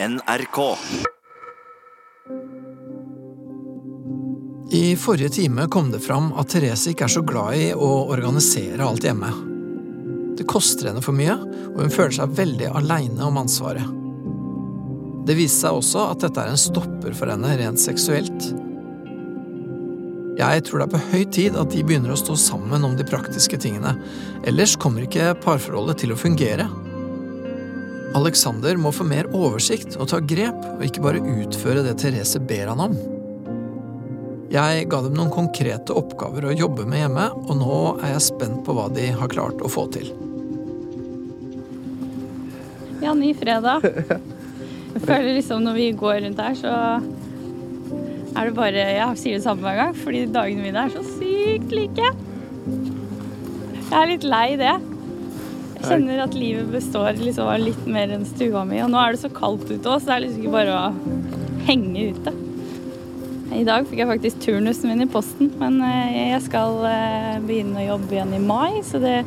NRK. I forrige time kom det fram at Therese ikke er så glad i å organisere alt hjemme. Det koster henne for mye, og hun føler seg veldig aleine om ansvaret. Det viste seg også at dette er en stopper for henne rent seksuelt. Jeg tror det er på høy tid at de begynner å stå sammen om de praktiske tingene, ellers kommer ikke parforholdet til å fungere. Alexander må få mer oversikt og ta grep, og ikke bare utføre det Therese ber han om. Jeg ga dem noen konkrete oppgaver å jobbe med hjemme, og nå er jeg spent på hva de har klart å få til. Ja, ny fredag. Jeg føler liksom når vi går rundt her, så er det bare Jeg sier det samme hver gang, fordi dagene mine er så sykt like. Jeg er litt lei det. Jeg kjenner at livet består liksom av litt mer enn stua mi. Og nå er det så kaldt ute òg, så det er liksom ikke bare å henge ute. I dag fikk jeg faktisk turnusen min i posten, men eh, jeg skal eh, begynne å jobbe igjen i mai, så det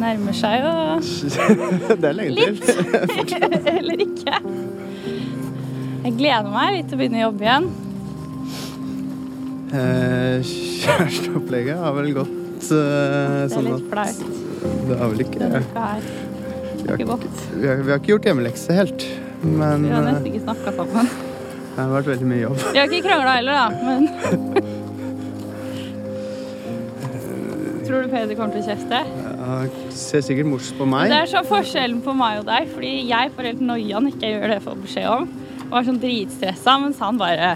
nærmer seg jo Det er lenge til. litt. Eller ikke. Jeg gleder meg litt til å begynne å jobbe igjen. Eh, Kjæresteopplegget har vel gått eh, Det er sånn litt flaut. Det er vel ikke det. uka her. vi har, Ikke ikke- vi har, vi har ikke gjort hjemmelekse helt. Men Vi har eh, nesten ikke snakka sammen. det har vært veldig mye jobb. Vi har ikke krangla heller, da. Men Tror du Peder kommer til å kjefte? Ja, ser sikkert morsomt på meg. Det er sånn forskjellen på meg og deg, fordi jeg får helt noia når ikke jeg gjør det jeg får beskjed om. Og var sånn dritstressa, mens han bare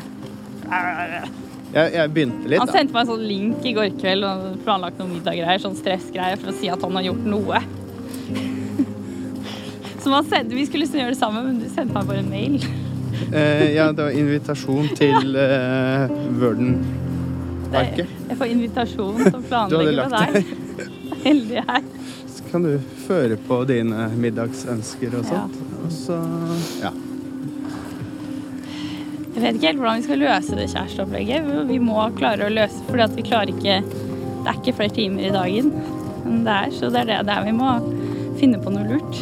Jeg, jeg begynte litt, Han da. sendte meg en sånn link i går kveld og planlagt noen middaggreier, sånn stressgreier, for å si at han har gjort noe. Som han sendte, Vi skulle liksom gjøre det sammen, men du sendte meg bare en mail. Eh, ja, det var invitasjon til uh, Verden. Det- Jeg får invitasjon til å planlegge med deg. Heldig jeg. Så kan du føre på dine middagsønsker og Ja. sånt. Og så ja. Jeg vet ikke helt hvordan vi skal løse det kjæresteopplegget. Vi må klare å løse fordi at vi klarer ikke Det er ikke flere timer i dagen enn det er, så det er det der vi må finne på noe lurt.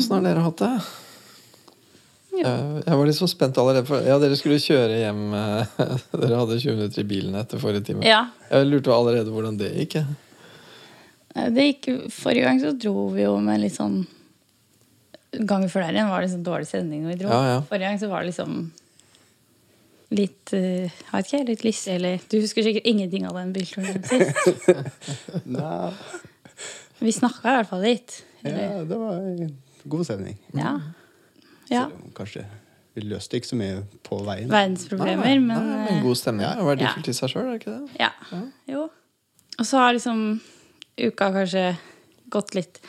Åssen har dere hatt det? Eh, Jeg var litt så spent allerede. For, ja, dere skulle kjøre hjem. eh, Dere hadde 20 minutter i bilen etter forrige time. Ja. Jeg lurte allerede hvordan det gikk. Det gikk, forrige gang så dro vi jo med litt sånn Gangen før der igjen var det sånn dårlig stemning når vi dro. Ja, ja. Forrige gang så var det liksom litt eh, Jeg vet ikke, litt lyse, eller Du husker sikkert ingenting av den bilturen sist. Vi snakka i hvert fall litt. ja, det var god stemning. Ja. ja. Selv om kanskje vi løste ikke så mye på veien. Verdensproblemer, Nei, men nei, en god stemning. Ja. Ja. Verdifullt i seg sjøl, er det ikke det? Ja. Ja. Jo. Og så har liksom uka kanskje gått litt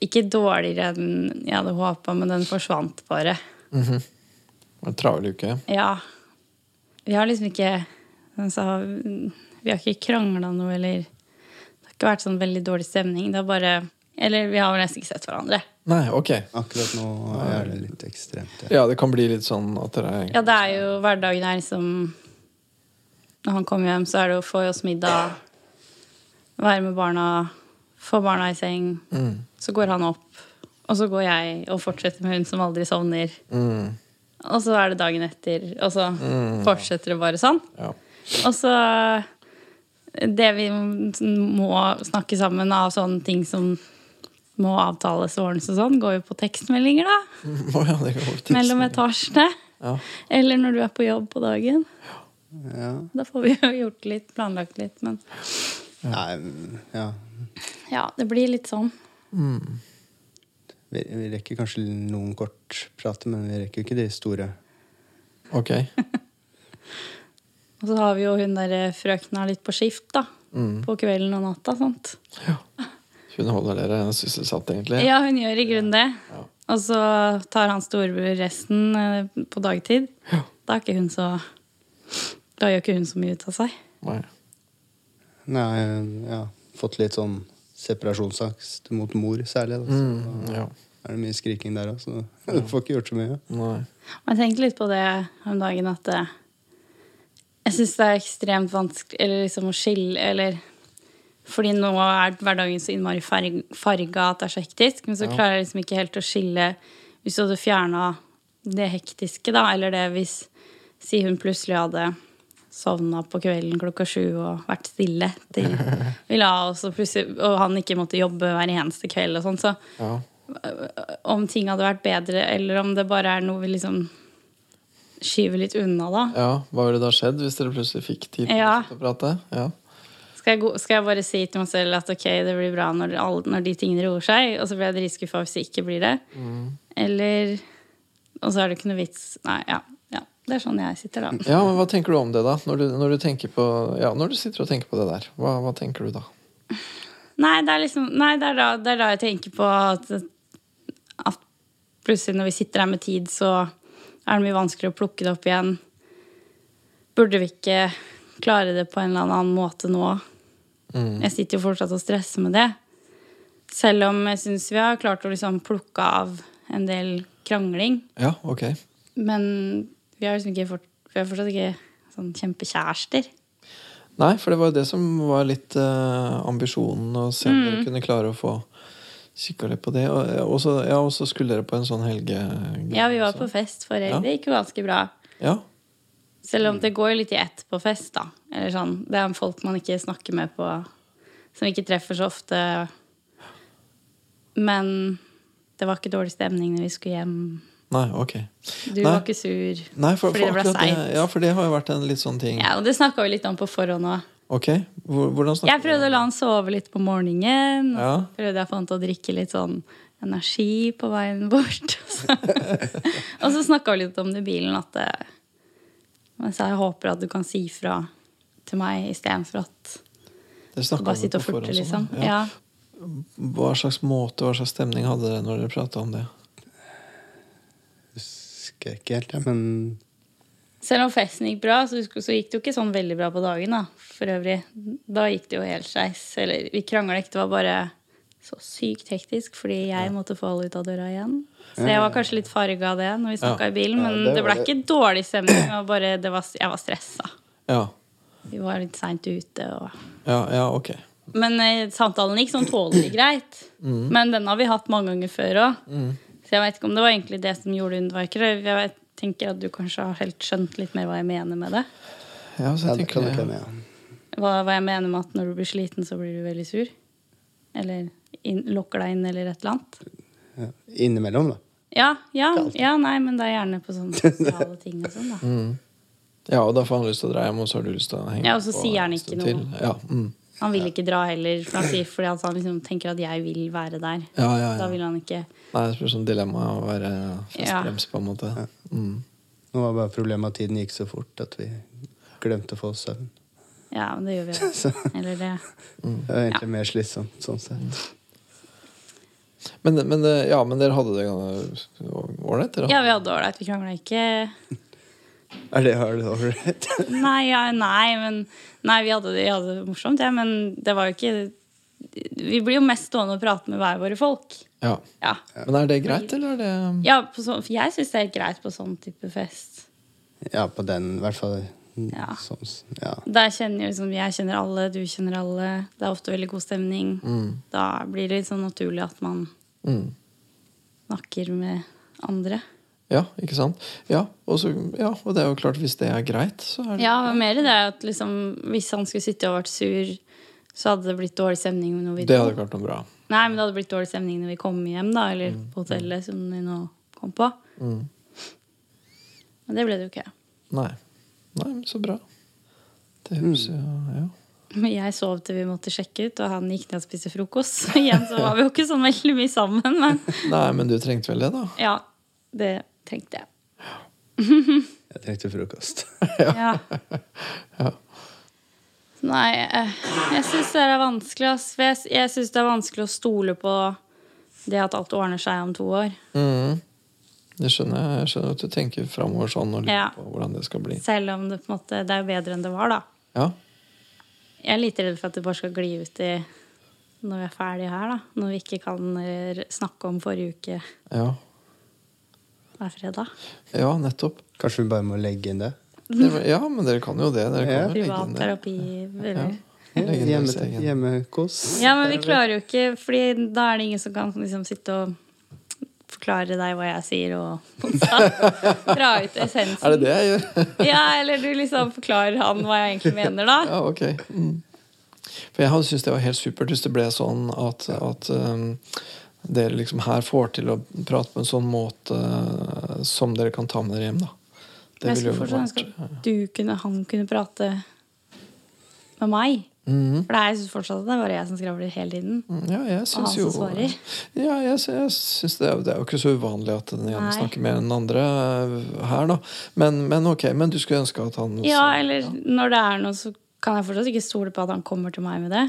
Ikke dårligere enn jeg hadde håpa, men den forsvant bare. Det var En travel uke. Ja. Vi har liksom ikke altså, Vi har ikke krangla noe, eller Det har ikke vært sånn veldig dårlig stemning. Det har bare Eller vi har vel nesten ikke sett hverandre. Nei, ok. Akkurat nå er det litt ekstremt. Ja. Ja, det kan bli litt sånn at dere er Ja, det er jo hverdagen her som Når han kommer hjem, så er det å få i oss middag, være med barna, få barna i seng. Mm. Så går han opp, og så går jeg og fortsetter med hun som aldri sovner. Mm. Og så er det dagen etter, og så fortsetter det bare sånn. Ja. Og så Det vi må snakke sammen av sånne ting som må avtales og ordnes og sånn, går jo på tekstmeldinger, da. Oh, ja, det går på Mellom etasjene. Ja. Eller når du er på jobb på dagen. Ja. Da får vi jo gjort litt, planlagt litt, men Nei, ja. ja, det blir litt sånn. Vi, vi rekker kanskje noen kort prate, men vi rekker ikke de store. Ok. Og så har vi jo hun der frøkna litt på skift, da. På kvelden og natta, sant. Hun holder dere sysselsatt, egentlig? Ja, hun gjør i grunnen det. Og så tar han storebror resten eh, på dagtid. Da er ikke hun så Da gjør ikke hun så mye ut av seg. Nei. Nei, ja. Fått litt sånn separasjonsangst mot mor, særlig. Da. Mm, ja. er det mye skriking der òg, så du får ikke gjort så mye. Nei. Jeg tenkte litt på det om dagen at eh, jeg syns det er ekstremt vanskelig eller liksom å skille eller Fordi nå er hverdagen så innmari farg- farga at det er så hektisk, men så Ja. klarer jeg liksom ikke helt å skille Hvis du hadde fjerna det hektiske, da, eller det hvis Si hun plutselig hadde sovna på kvelden klokka sju og vært stille til vi la oss, og, og han ikke måtte jobbe hver eneste kveld og sånn, så Ja. om ting hadde vært bedre, eller om det bare er noe vi liksom skyver litt unna, da. ja. Hva ville da skjedd hvis dere plutselig fikk tid til Ja. å prate? Ja. Skal jeg, skal jeg bare si til meg selv at ok, det blir bra når, når de tingene roer seg, og så blir jeg dritskuffa hvis det ikke blir det? Eller Og så er det ikke noe vits Nei, ja. ja. Det er sånn jeg sitter, da. ja, men hva tenker du om det, da? Når du, når du, på, ja, når du sitter og tenker på det der, hva, hva tenker du da? Nei, det er liksom Nei, det er da, det er da jeg tenker på at, at plutselig når vi sitter her med tid, så er det mye vanskeligere å plukke det opp igjen. Burde vi ikke klare det på en eller annen måte nå? Mm. Jeg sitter jo fortsatt og stresser med det. Selv om jeg syns vi har klart å liksom plukke av en del krangling. Ja, ok. Men vi har liksom ikke fort, vi er fortsatt ikke sånn kjempekjærester. Nei, for det var jo det som var litt uh, ambisjonen, å se om Mm. dere kunne klare å få kikka litt på det. Og og så ja, skulle dere på en sånn helge... Ja, vi var på fest forrige Ja. helg. Det gikk jo ganske bra. Ja, Selv om det går litt i ett på fest, da. Eller sånn, det er folk man ikke snakker med på Som ikke treffer så ofte. Men det var ikke dårlig stemning når vi skulle hjem. nei, ok. Du Nei. var ikke sur. Nei, for, Fordi for det ble seigt. ja, for det har jo vært en litt sånn ting. Ja, og det snakka vi litt om på forhånd òg. Ok, Hvor- hvordan snakker Jeg prøvde å la han sove litt på morgenen. Og Ja. prøvde jeg å få han til å drikke litt sånn energi på veien bort. og så snakka vi litt om det i bilen at eh, Men så jeg håper at du kan si fra til meg istedenfor at du bare sitter og furter, liksom. Ja. Ja. Hva slags måte, hva slags stemning hadde dere når dere prata om det? Husker jeg ikke helt, ja, men Selv om festen gikk bra, så, så gikk det jo ikke sånn veldig bra på dagen. da, for øvrig. Da gikk det jo helt skeis. Eller vi krangla ikke, det var bare så sykt hektisk fordi jeg måtte få alle ut av døra igjen. Så jeg var kanskje litt farga av det når vi snakka Ja. i bilen, Ja, men det det, ble det. ikke dårlig stemning. Det bare, det var, jeg var stressa. Ja, Vi var litt seint ute. Og... ja, ja ok. Men eh, samtalen gikk sånn tålelig greit. Men den har vi hatt mange ganger før òg. Mm. Så jeg vet ikke om det var egentlig det som gjorde underverker. Jeg vet- tenker at du kanskje har helt skjønt litt mer hva jeg mener med det. Ja, så ja, det kan ja. Hva, hva jeg mener med at når du blir sliten, så blir du veldig sur. Eller inn, lokker deg inn, eller et eller annet. ja. Innimellom, da. Ja, ja, ja, nei, men det er gjerne på sånne sosiale ting og sånn, da. Mm. Ja, og da får han lyst til å dra hjem, og så har du lyst til å henge Ja, og så på sier han ikke noe. til. Ja, mm. Han vil ikke dra heller, for han sier fordi han liksom tenker at jeg vil være der. ja, ja, Da vil han ikke Nei, det blir sånn dilemma å være festbrems, på en måte. Mm. Nå var bare problemet at tiden gikk så fort at vi glemte å få oss søvn. Ja, men det gjør vi jo. Eller det. Mm. det var egentlig mer slitsomt sånn sett. Men, men, eh, ja, men dere hadde det ålreit? Ja, vi hadde ålreit. Vi krangla ikke Er det har du ålreit? Nei, ja, nei, men Nei, vi hadde, vi hadde det morsomt, ja, men det var jo ikke Vi blir jo mest stående og prate med hver våre folk. Ja. Ja, Men er det greit, eller er det ja på så, for jeg syns det er greit på sånn type fest. Ja, på den, i hvert fall. Ja. Sånn, ja. Der kjenner liksom, Jeg kjenner alle, du kjenner alle. Det er ofte veldig god stemning. mm. Da blir det litt sånn naturlig at man Mm. snakker med andre. Ja, ikke sant? Ja og, så, ja, og det er jo klart, hvis det er greit, så er det Ja, mer det at liksom, hvis han skulle sitte og vært sur, så hadde det blitt dårlig stemning når vi Det hadde klart noe bra. Nei, men det hadde blitt dårlig stemning når vi kom hjem, da. Eller på hotellet, som vi nå kom på. Mm. Men det ble det jo ikke. Nei. Nei, men så bra. Det høres jo ja. Men jeg sov til vi måtte sjekke ut, og han gikk ned og spiste frokost. Så igjen så var vi jo ikke sånn veldig mye sammen, men Nei, men du trengte vel det, da? ja. Det trengte jeg. Jeg trengte frokost. Ja. Nei, eh, jeg syns det er vanskelig. jeg syns det er vanskelig å stole på det at alt ordner seg om to år. Mm. Det skjønner jeg. Jeg skjønner at du tenker framover sånn og lurer Ja. på hvordan det skal bli. Selv om det på en måte det er bedre enn det var, da. Ja. Jeg er litt redd for at det bare skal gli ut i når vi er ferdige her, da. Når vi ikke kan eh, snakke om forrige uke Ja, hver fredag. ja nettopp. Kanskje vi bare må legge inn det? Det- Ja, men dere kan jo det. Dere kan Ja. jo legge inn det. Privatterapi. Eller. Hjemme, hjemmekos. Ja, men vi klarer jo ikke, Fordi da er det ingen som kan liksom sitte og forklare deg hva jeg sier, og dra ut essensen. Er det det jeg gjør? Ja, eller du liksom forklarer han hva jeg egentlig mener, da. Ja, ok. Mm. For jeg hadde syntes det var helt supert hvis det ble sånn at, at um, dere liksom her får til å prate på en sånn måte uh, som dere kan ta med dere hjem, da. Det Jeg skulle fortsatt ønske at du kunne, han kunne prate med meg. Mhm. For det er, jeg syns fortsatt at det er bare jeg som skravler hele tiden. Ja, jeg Og han som svarer. Ja, jeg, jeg synes det, er- det er jo ikke så uvanlig at den ene Nei. snakker mer enn den andre uh, her, da. Men, men ok, men du skulle ønske at han Ja, eller eller når det er noe, så kan jeg fortsatt ikke stole på at han kommer til meg med det.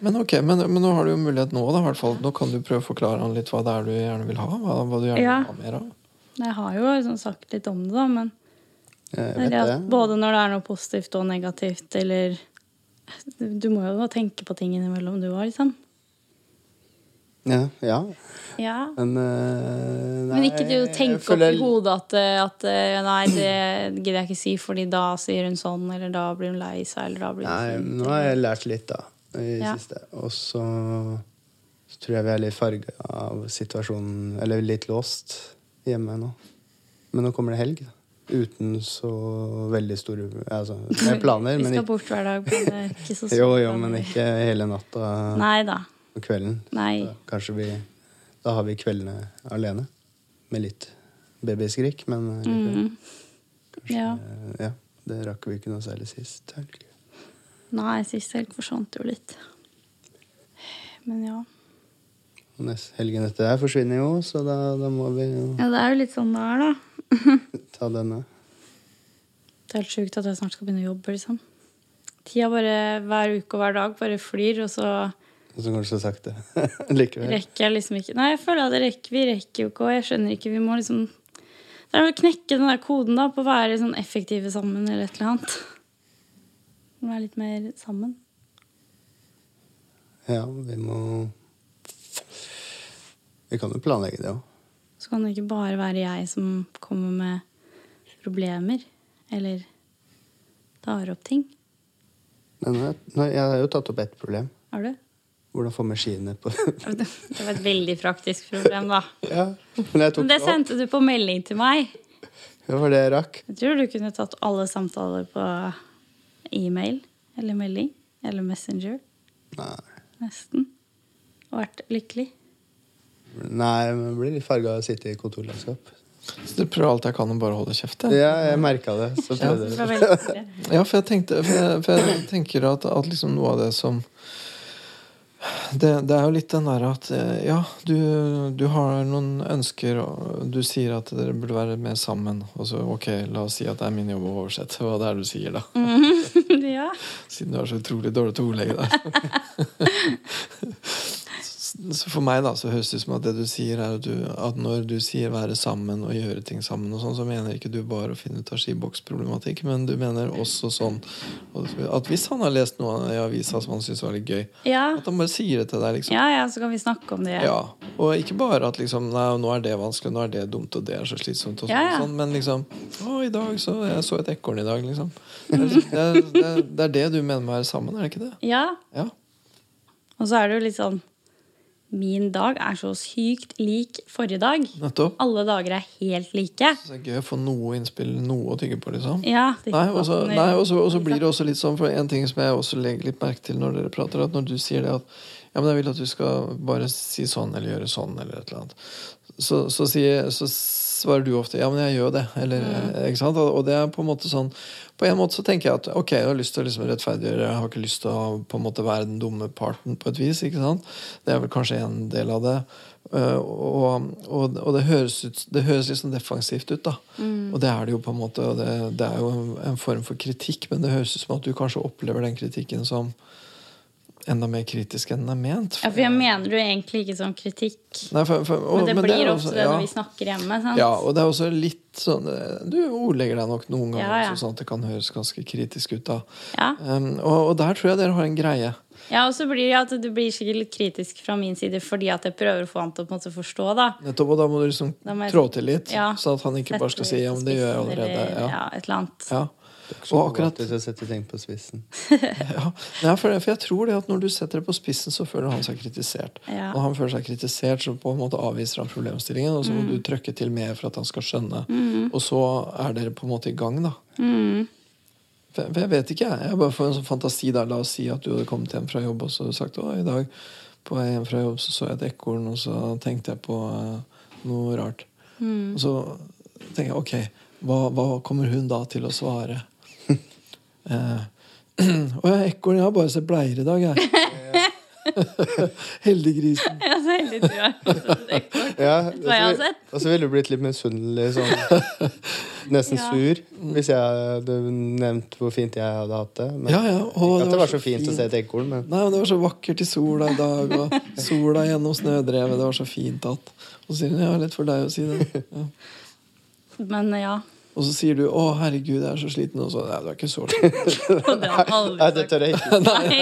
Men ok, men, men nå har du jo mulighet nå, da, hvert fall. Nå kan du prøve å forklare han litt hva det er du gjerne vil ha. Hva, hva du gjerne Ja. vil ha mer av. Jeg har jo liksom sagt litt om det, da, men Jeg vet det. både når det er noe positivt og negativt, eller Du må jo tenke på ting innimellom, du òg, liksom. Ja, ja. Ja. Men uh, Men ikke du tenke opp i hodet at, eh, at eh, Nei, det gidder jeg ikke si, fordi da sier hun sånn, eller da blir hun lei seg, eller da blir hun Nei, hun nå har jeg lært litt, da. I Ja. siste. Og så, så tror jeg vi er litt farga av situasjonen Eller litt låst hjemme nå. Men nå kommer det helg, da. Uten så veldig store Altså, med planer, Vi skal ikke bort hver dag, men det er ikke så Jo, jo, men ikke hele natta Nei da. og kvelden. Nei. Da, kanskje vi Da har vi kveldene alene. Med litt babyskrik, men eh, likevel. Mm. Kanskje, Ja. ja. Det rakk vi ikke noe særlig sist helg. Nei, sist helg forsvant jo litt. Men ja. Helgen etter der forsvinner jo, så da, da må vi jo ja. Det er jo litt sånn det er, da. ta denne. Det er helt sjukt at jeg snart skal begynne å jobbe, liksom. Tida bare hver uke og hver dag bare flyr, og så Og så går det så sakte likevel. rekker jeg liksom ikke Nei, jeg føler at det rekker, vi rekker jo ikke, og jeg skjønner ikke Vi må liksom Det er å knekke den der koden da på å være sånn effektive sammen eller et eller annet. Være litt mer sammen. Ja, vi må Vi kan jo planlegge det òg. Så kan det ikke bare være jeg som kommer med problemer. Eller tar opp ting. Men nå- nå- jeg har jo tatt opp ett problem. Har du? Hvordan få maskinene på Det var et veldig praktisk problem, da. Ja, men jeg Men det sendte du på melding til meg. Det var det jeg rakk. Jeg tror du kunne tatt alle samtaler på e-mail eller melding. Eller Messenger. Nei, Nesten. Og vært lykkelig. Nei men jeg blir litt farga av å sitte i kontorlandskap. Så du prøver alt jeg kan å bare holde kjeft? jeg. Ja, jeg merka det. Hyggelig. Ja, for jeg, tenkte, for jeg, for jeg tenker at, at liksom noe av det som det, det er jo litt den der at eh, ja, du, du har noen ønsker, og du sier at dere burde være mer sammen. Og så ok, la oss si at det er min jobb å oversette hva det er du sier, da. ja. Siden du har så utrolig dårlig til ordlegge der. Så for meg da, så høres det ut som at det du sier er at, du, at når du sier være sammen og gjøre ting sammen, og sånn, så mener ikke du bare å finne ut av skiboksproblematikk, men du mener også sånn at hvis han har lest noe i avisa som han syns var litt gøy, Ja. at han bare sier det til deg, liksom. ja, ja, så kan vi snakke om det. Ja, Og ikke bare at liksom Nei, nå er det vanskelig, nå er det dumt, og det er så slitsomt, og sånn, sånn men liksom Å, i dag så Jeg så et ekorn i dag, liksom. Det er, det, er, det, er, det er det du mener med å være sammen, er det ikke det? ja. Ja. Og så er det jo litt sånn Min dag er så sykt lik forrige dag. Nettopp. Alle dager er helt like. Så det er gøy å få noe innspill, noe å tygge på, liksom. Ja, Nei, og så blir det også litt sånn, for en ting som jeg også legger litt merke til når dere prater, at når du sier det at ja, men jeg vil at du skal bare si sånn eller gjøre sånn eller et eller annet, så, så, sier, så svarer du ofte ja, men jeg gjør det. Eller, sant? Og det er på en måte sånn På en måte så tenker jeg at ok, jeg har lyst til å liksom rettferdiggjøre, jeg har ikke lyst til å på en måte være den dumme parten på et vis. ikke sant? Det er vel kanskje en del av det. Uh, og, og, og det høres, ut, det høres litt sånn defensivt ut, da. Og det er det jo på en måte. Det, det er jo en form for kritikk, men det høres ut som at du kanskje opplever den kritikken som enda mer kritisk enn den er ment. Ja, for jeg mener jo egentlig ikke sånn kritikk. Nei, for, for, og, Men det men blir er ofte også- det ja. når vi snakker hjemme. sant? Ja, og det er også litt sånn eh, Du ordlegger deg nok noen ganger Ja, ja. også, sånn at det kan høres ganske kritisk ut. da Ja. um, og, og der tror jeg dere har en greie. Ja, og så blir det at du blir sikkert litt kritisk fra min side fordi at jeg prøver å få han til å på en måte forstå, da. Nettopp, Og da må du liksom må jeg- trå til litt, Ja. sånn at han ikke bare skal si ja, men det gjør jeg allerede. Eller, Ja. ja, et eller annet. Ja. Og akkurat alltid å sette ting på spissen. ja. Nei, for, for jeg tror det at når du setter det på spissen, så føler han seg kritisert. Ja. Når han føler seg kritisert, så på en måte avviser han problemstillingen, og så må Mm. du trøkke til mer for at han skal skjønne. Og så er dere på en måte i gang, da. Mm. For for jeg vet ikke, jeg. Jeg bare får en sånn fantasi der. La oss si at du hadde kommet hjem fra jobb og så du sagt å, i dag på vei hjem fra jobb så så jeg et ekorn, og så tenkte jeg på uh, noe rart. Mm. Og så tenker jeg ok, hva, hva kommer hun da til å svare? Eh, Å ja, ekorn. Jeg har bare sett bleier i dag, jeg. Heldiggrisen. Ja, så heldig du er. Ja, altså, jeg har og så- sett? Og så ville du blitt litt misunnelig, sånn nesten Ja. sur, hvis jeg hadde nevnt hvor fint jeg hadde hatt det. Men, Ja, ja. Og ikke at det var så fint å se et ekorn, men Nei, men Det var så vakkert i sola i dag, og sola gjennom snødrevet. Det var så fint at Og så sier hun ja, lett for deg å si det. Ja. Men ja. Og så sier du 'Å, herregud, jeg er så sliten', og så Nei, du er ikke så sliten. Nei, det tør jeg ikke. Nei.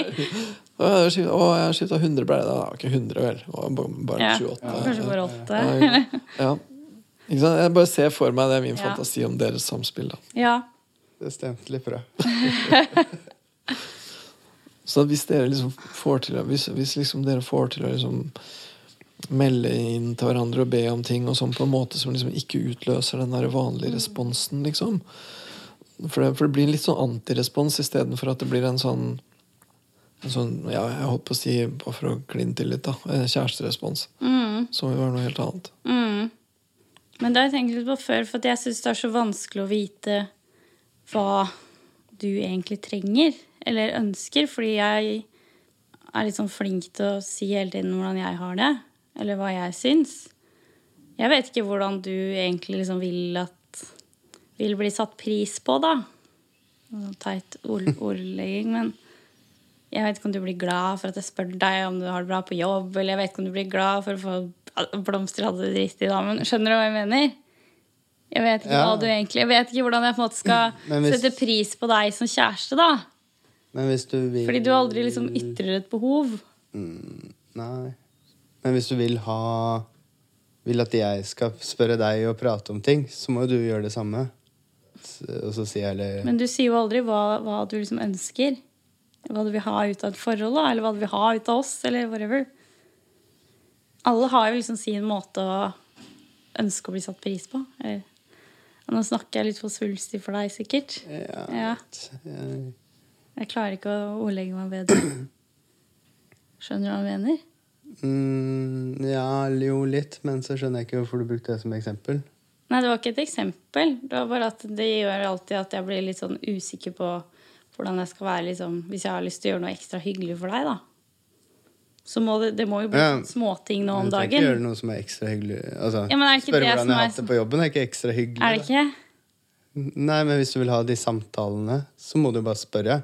Å, jeg har skiftet- å, jeg har skifta 100 bleier. Var ikke 100, vel. Bare- bare Ja, 28. kanskje bare 8. Ja, ja. Ikke sant? Jeg bare ser for meg det er min Ja. fantasi om deres samspill. da Ja. Det stemte litt bra. Så hvis dere liksom får til Hvis, hvis liksom dere får til å liksom melde inn til hverandre og be om ting og sånn på en måte som liksom ikke utløser den der vanlige responsen, liksom. For det, for det blir litt sånn antirespons istedenfor at det blir en sånn en sånn, ja, jeg holdt på å si, bare for å kline til litt, da, kjæresterespons. Mm. Som vil være noe helt annet. Mm. Men det har jeg tenkt litt på før, for jeg syns det er så vanskelig å vite hva du egentlig trenger eller ønsker, fordi jeg er litt sånn flink til å si hele tiden hvordan jeg har det, eller hva jeg syns. Jeg vet ikke hvordan du egentlig liksom vil at Vil bli satt pris på, da. Sånn Teit ord, ordlegging, men jeg vet ikke om du blir glad for at jeg spør deg om du har det bra på jobb, eller jeg vet ikke om du blir glad for å få blomster hadde det dritt i dag, men skjønner du hva jeg mener? Jeg vet ikke Ja. hva du egentlig Jeg vet ikke hvordan jeg på en måte skal hvis- sette pris på deg som kjæreste, da. Men hvis du vil Fordi du aldri liksom ytrer et behov. Nei. Men hvis du vil ha Vil at jeg skal spørre deg og prate om ting, så må jo du gjøre det samme. Og så sier jeg eller Men du sier jo aldri hva, hva du liksom ønsker. Hva du vil ha ut av et forhold, da, eller hva du vil ha ut av oss, eller whatever. Alle har jo liksom sin måte å ønske å bli satt pris på. Eller, nå snakker jeg litt for svulstig for deg, sikkert. ja, Ja. jeg- Jeg klarer ikke å ordlegge meg bedre. Skjønner du hva jeg mener? Mm, Ja, jo litt, men så skjønner jeg ikke hvorfor du brukte det som eksempel. Nei, det var ikke et eksempel. Det var bare at det gjør alltid at jeg blir litt sånn usikker på hvordan jeg skal være liksom, hvis jeg har lyst til å gjøre noe ekstra hyggelig for deg, da. Så må det, det må jo bli Ja. småting nå om Du trenger ikke dagen. gjøre noe som er ekstra hyggelig. Altså, Ja, er Spørre hvordan jeg har hatt det på jobben, er ikke ekstra hyggelig. Er det da. ikke? Nei, men hvis du vil ha de samtalene, så må du bare spørre.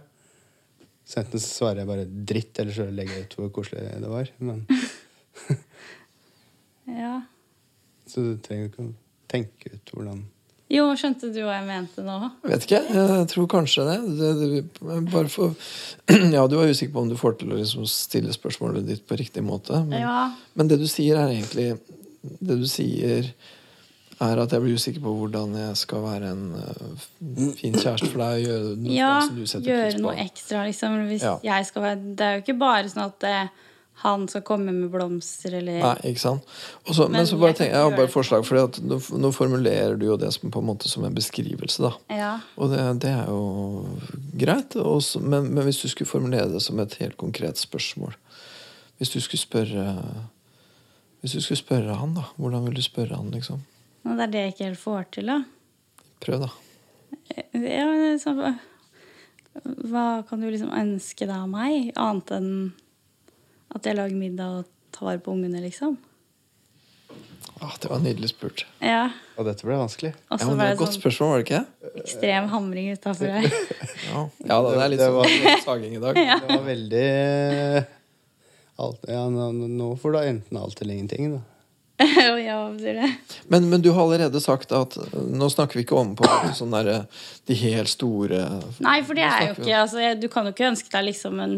Så enten så svarer jeg bare dritt, eller så legger jeg ut hvor koselig det var. Men, Ja. så du trenger ikke å tenke ut hvordan Jo, skjønte du hva jeg mente nå? Vet ikke. Jeg tror kanskje det. det, det bare for, ja, du var usikker på om du får til å liksom stille spørsmålet ditt på riktig måte. Men, Ja. men det du sier, er egentlig Det du sier, er at jeg blir usikker på hvordan jeg skal være en øh, fin kjæreste for deg gjøre noe Ja, som du gjøre noe ekstra, liksom. Hvis Ja. jeg skal være Det er jo ikke bare sånn at eh, han skal komme med blomster, eller Nei, ikke sant? Også, men, Men så bare jeg jeg har bare et forslag, for nå, nå formulerer du jo det som, på en måte som en beskrivelse. da Ja. Og det, det er jo greit. også, men, men hvis du skulle formulere det som et helt konkret spørsmål Hvis du skulle spørre Hvis du skulle spørre han, da. Hvordan vil du spørre han, liksom? Og det er det jeg ikke helt får til, da. Prøv, da. Ja, men så, hva kan du liksom ønske deg av meg, annet enn at jeg lager middag og tar vare på ungene, liksom? Ah, det var nydelig spurt. Ja. Og dette ble vanskelig. Ja, men det var et godt sånn spørsmål, var det ikke? ekstrem hamring utafor her. Ja, Ja, ja da, det er litt Det var- sånn litt saging i dag. Det var veldig alt, ja, nå, nå får du enten alt eller ingenting, da. ja, betyr det? Men, men du har allerede sagt at uh, nå snakker vi ikke om på sånn der, de helt store Nei, for det er jo ikke altså, Du kan jo ikke ønske deg liksom en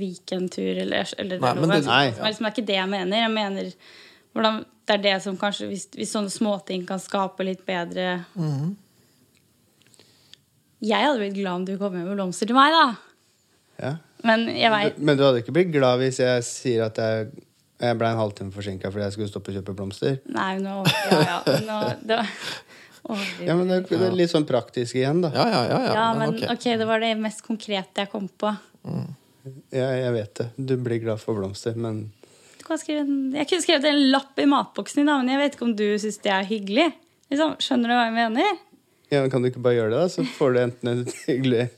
weekendtur eller, eller Nei, men noe. det- Nei. Det er liksom ikke det jeg mener. Jeg mener hvordan, det er det som kanskje Hvis, hvis sånne småting kan skape litt bedre Mhm. Jeg hadde blitt glad om du kom med blomster til meg, da. Ja. Men jeg veit Men du hadde ikke blitt glad hvis jeg sier at jeg, jeg ble en halvtime forsinka fordi jeg skulle stoppe og kjøpe blomster? Nei, nå Ja, ja. Nå, det var. Ja, men det, det er litt sånn praktisk igjen, da. Ja, ja, ja. ja, Ja, men men ok. ok, det var det mest konkrete jeg kom på. Ja, jeg vet det. Du blir glad for blomster, men Du kan skrive en, jeg kunne skrevet en lapp i matboksen din, men jeg vet ikke om du syns det er hyggelig. Liksom, skjønner du hva jeg mener? ja, men kan du ikke bare gjøre det, da? Så får du enten en hyggelig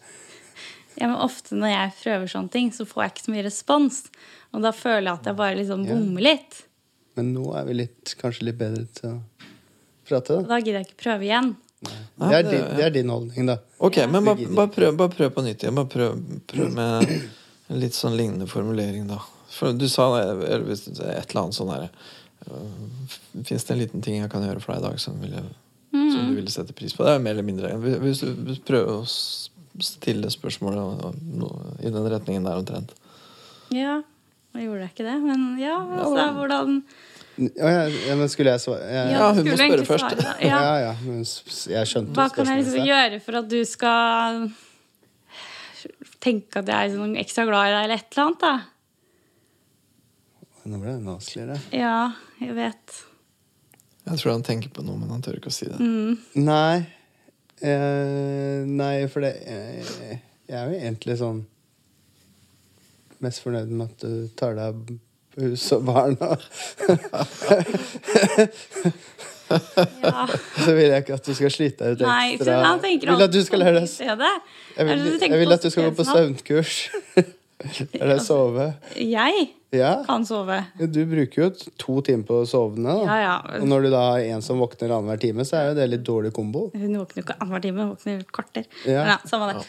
Ja, men Ofte når jeg prøver sånne ting, så får jeg ikke så mye respons. Og da føler jeg at jeg bare liksom bommer litt. Men nå er vi litt, kanskje litt bedre til å prate, da. da gidder jeg ikke prøve igjen Det er, din, det er din holdning, da. Ok, men bare, bare, prøv, bare prøv på nytt igjen. Bare prøv, prøv med en litt sånn lignende formulering, da. For du sa er et eller annet sånn herre Fins det en liten ting jeg kan gjøre for deg i dag som, ville, som du ville sette pris på? Det er mer eller mindre. Hvis du prøver å stille spørsmålet i den retningen der omtrent. Ja, nå gjorde jeg ikke det, men ja, altså, da. hvordan Ja, men skulle jeg svare jeg, Ja, hun må spørre først. svare ja. Ja. ja, men jeg skjønte Hva kan jeg liksom gjøre for at du skal tenke at jeg er sånn ekstra glad i deg, eller et eller annet? da? Nå ble det vanskeligere. Ja, jeg vet. Jeg tror han tenker på noe, men han tør ikke å si det. Mm. Nei. Eh, nei, for det jeg, Jeg er jo egentlig sånn mest fornøyd med at du tar deg av hus og barn. og- Ja. Så vil jeg ikke at du skal slite deg ut Nei, for ekstra. han tenker Jeg vil at du skal lære deg. Jeg vil, jeg vil at du skal gå på søvnkurs. Lære deg sove. Jeg Ja. kan sove. Du bruker jo to timer på å sovne. Ja, ja. Og når du da har en som våkner annenhver time, så er jo det litt dårlig kombo. Hun våkner jo ikke annenhver time, hun våkner kvarter. Ja. Men ja, samme det.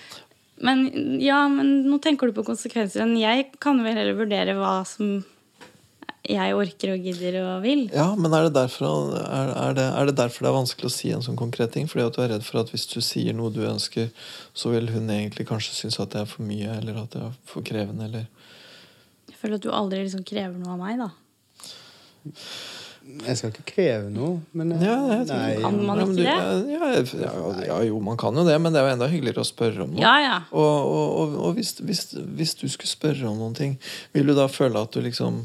Men ja, men nå tenker du på konsekvenser. Men jeg kan vel heller vurdere hva som jeg orker og gidder og vil. Ja, men er det, derfor, er, er, det, er det derfor det er vanskelig å si en sånn konkret ting? Fordi at du er redd for at hvis du sier noe du ønsker, så vil hun egentlig kanskje synes at det er for mye, eller at det er for krevende, eller Jeg føler at du aldri liksom krever noe av meg, da. Jeg skal ikke kreve noe, men Ja, jeg nei, Kan man ikke det? Ja, ja, ja, jo, man kan jo det, men det er jo enda hyggeligere å spørre om noe. Ja, ja. Og, og, og, og hvis, hvis, hvis du skulle spørre om noen ting, vil du da føle at du liksom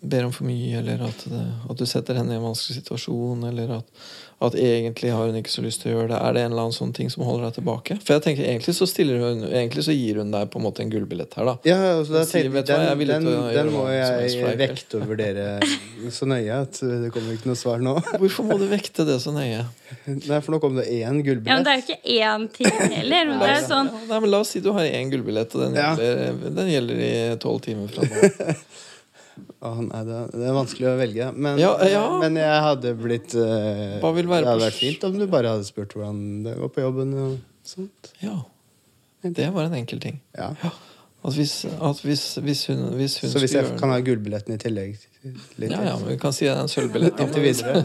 ber om for mye, eller at, det, at du setter henne i en vanskelig situasjon, eller at, at egentlig har hun ikke så lyst til å gjøre det? Er det en eller annen sånn ting som holder deg tilbake? For jeg tenker egentlig så, stiller hun, egentlig så gir hun deg på en måte en gullbillett her, da. Ja, altså, da tenker, Sier, den, hva, jeg den, den, må jeg vekte og vurdere så nøye at det kommer ikke noe svar nå. Hvorfor må du vekte det så nøye? Nei, for nå kom det én ja men det er jo ikke én ting heller. Men det er sånn Ja, nei, men La oss si du har én gullbillett, og den Ja. gjelder, den gjelder i tolv timer fra nå. Å, nei, det, det er vanskelig å velge. Men, Ja, ja. men jeg hadde blitt uh, Hva vil være Det hadde vært fint om du bare hadde spurt hvordan det går på jobben. og sånt. Ja. Det var en enkel ting. Ja. At hvis, at hvis, hvis hun, hvis hun Så hvis jeg gjøre kan ha gullbilletten i tillegg litt ja, ja, men Vi kan si det er en sølvbillett. inntil videre.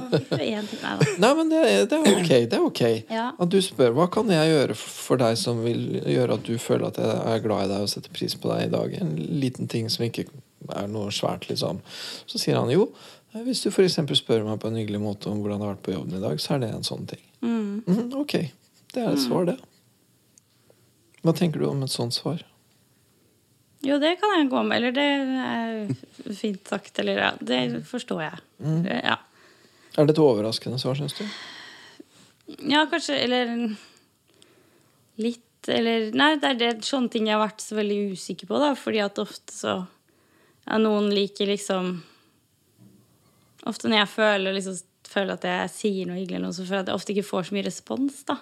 Nei men det, er- det er ok. Det er ok. Ja. At du spør hva kan jeg gjøre for deg som vil gjøre at du føler at jeg er glad i deg og setter pris på deg i dag. En liten ting som ikke er noe svært, liksom. Så sier han jo, hvis du f.eks. spør meg på en hyggelig måte om hvordan det har vært på jobben i dag, så er det en sånn ting. Mm. Mm, ok. Det er et svar, det. Hva tenker du om et sånt svar? Jo, det kan jeg gå med. Eller det er fint sagt. Eller ja, det forstår jeg. Mm. Ja. Er det et overraskende svar, syns du? ja, kanskje Eller litt. Eller Nei, det er det, sånne ting jeg har vært så veldig usikker på, da. Fordi at ofte så Ja, noen liker liksom Ofte når jeg føler, liksom, føler at jeg sier noe hyggelig, så føler jeg at jeg ofte ikke får så mye respons, da.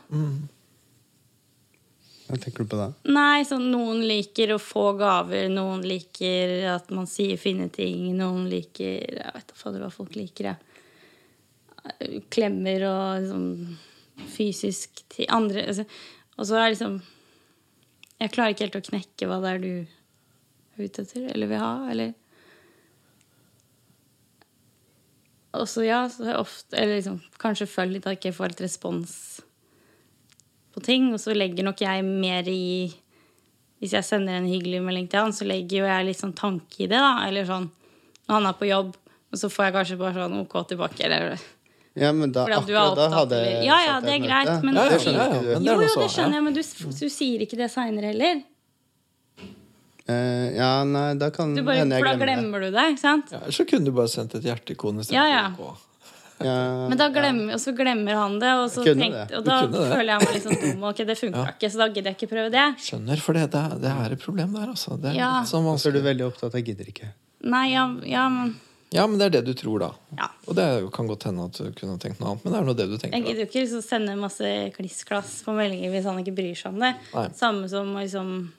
Hva tenker du på da? Nei, sånn noen liker å få gaver, noen liker at man sier fine ting, noen liker Jeg vet da hva folk liker, jeg. Klemmer og liksom fysisk til andre altså, Og så er liksom Jeg klarer ikke helt å knekke hva det er du ute etter, eller vil ha, eller Og så ja, så er jeg ofte Eller liksom kanskje føler litt at jeg ikke får helt respons på ting, og så legger nok jeg mer i Hvis jeg sender en hyggelig melding til han, så legger jo jeg litt sånn tanke i det, da. Eller sånn Når han er på jobb, og så får jeg kanskje bare sånn OK tilbake, eller Ja, men da, akkurat da hadde jeg Ja, ja, det er greit, men Ja, ja, Det skjønner er Jo, jo, det skjønner jeg, men du, du sier ikke det seinere heller. Eh, ja, nei, da kan Du bare, hende jeg for da glemmer det. du det, ikke sant? Ja, så kunne du bare sendt et hjerteikon Ja, ja. OK. Ja, Men da glemmer, og så glemmer han det, og, så Jeg det. og da det. føler jeg meg litt sånn dum. Ok, det funka Ja. ikke, så da gidder jeg ikke prøve det. Skjønner, for det, det, er, det er et problem der, altså. Det er Ja. litt sånn Og så er du veldig opptatt av 'gidder ikke'. Nei, ja, ja men Ja, men det er det du tror, da. ja. Og det kan godt hende at du kunne tenkt noe annet, men det er nå det du tenker. Jeg gidder jo ikke liksom sende masse klissklass på meldinger hvis han ikke bryr seg om det. Nei. Samme som liksom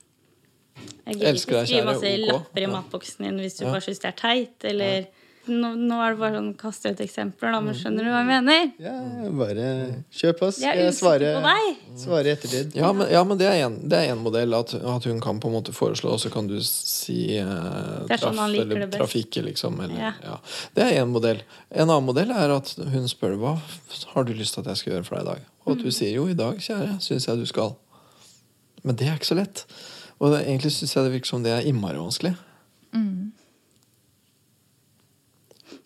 Jeg gidder ikke deg, skrive masse OK. lapper i Ja. matboksen din hvis du Ja. bare syns det er teit, eller nå, nå er det bare sånn kaste ut eksempler, da, men Mm. skjønner du hva jeg mener? Ja, bare kjør på. Jeg er Skal jeg svare, svare ettertid? Ja, men, ja, men det er en, det en modell. At, at hun kan på en måte foreslå, og så kan du si eh, sånn traff eller trafikke trafikk, liksom. Eller, Ja. ja. Det er en modell. En annen modell er at hun spør hva har du lyst til at jeg skal gjøre for deg i dag. Og Mm. at du sier jo, i dag, kjære, syns jeg du skal. Men det er ikke så lett. Og det, egentlig syns jeg det virker som det er innmari vanskelig.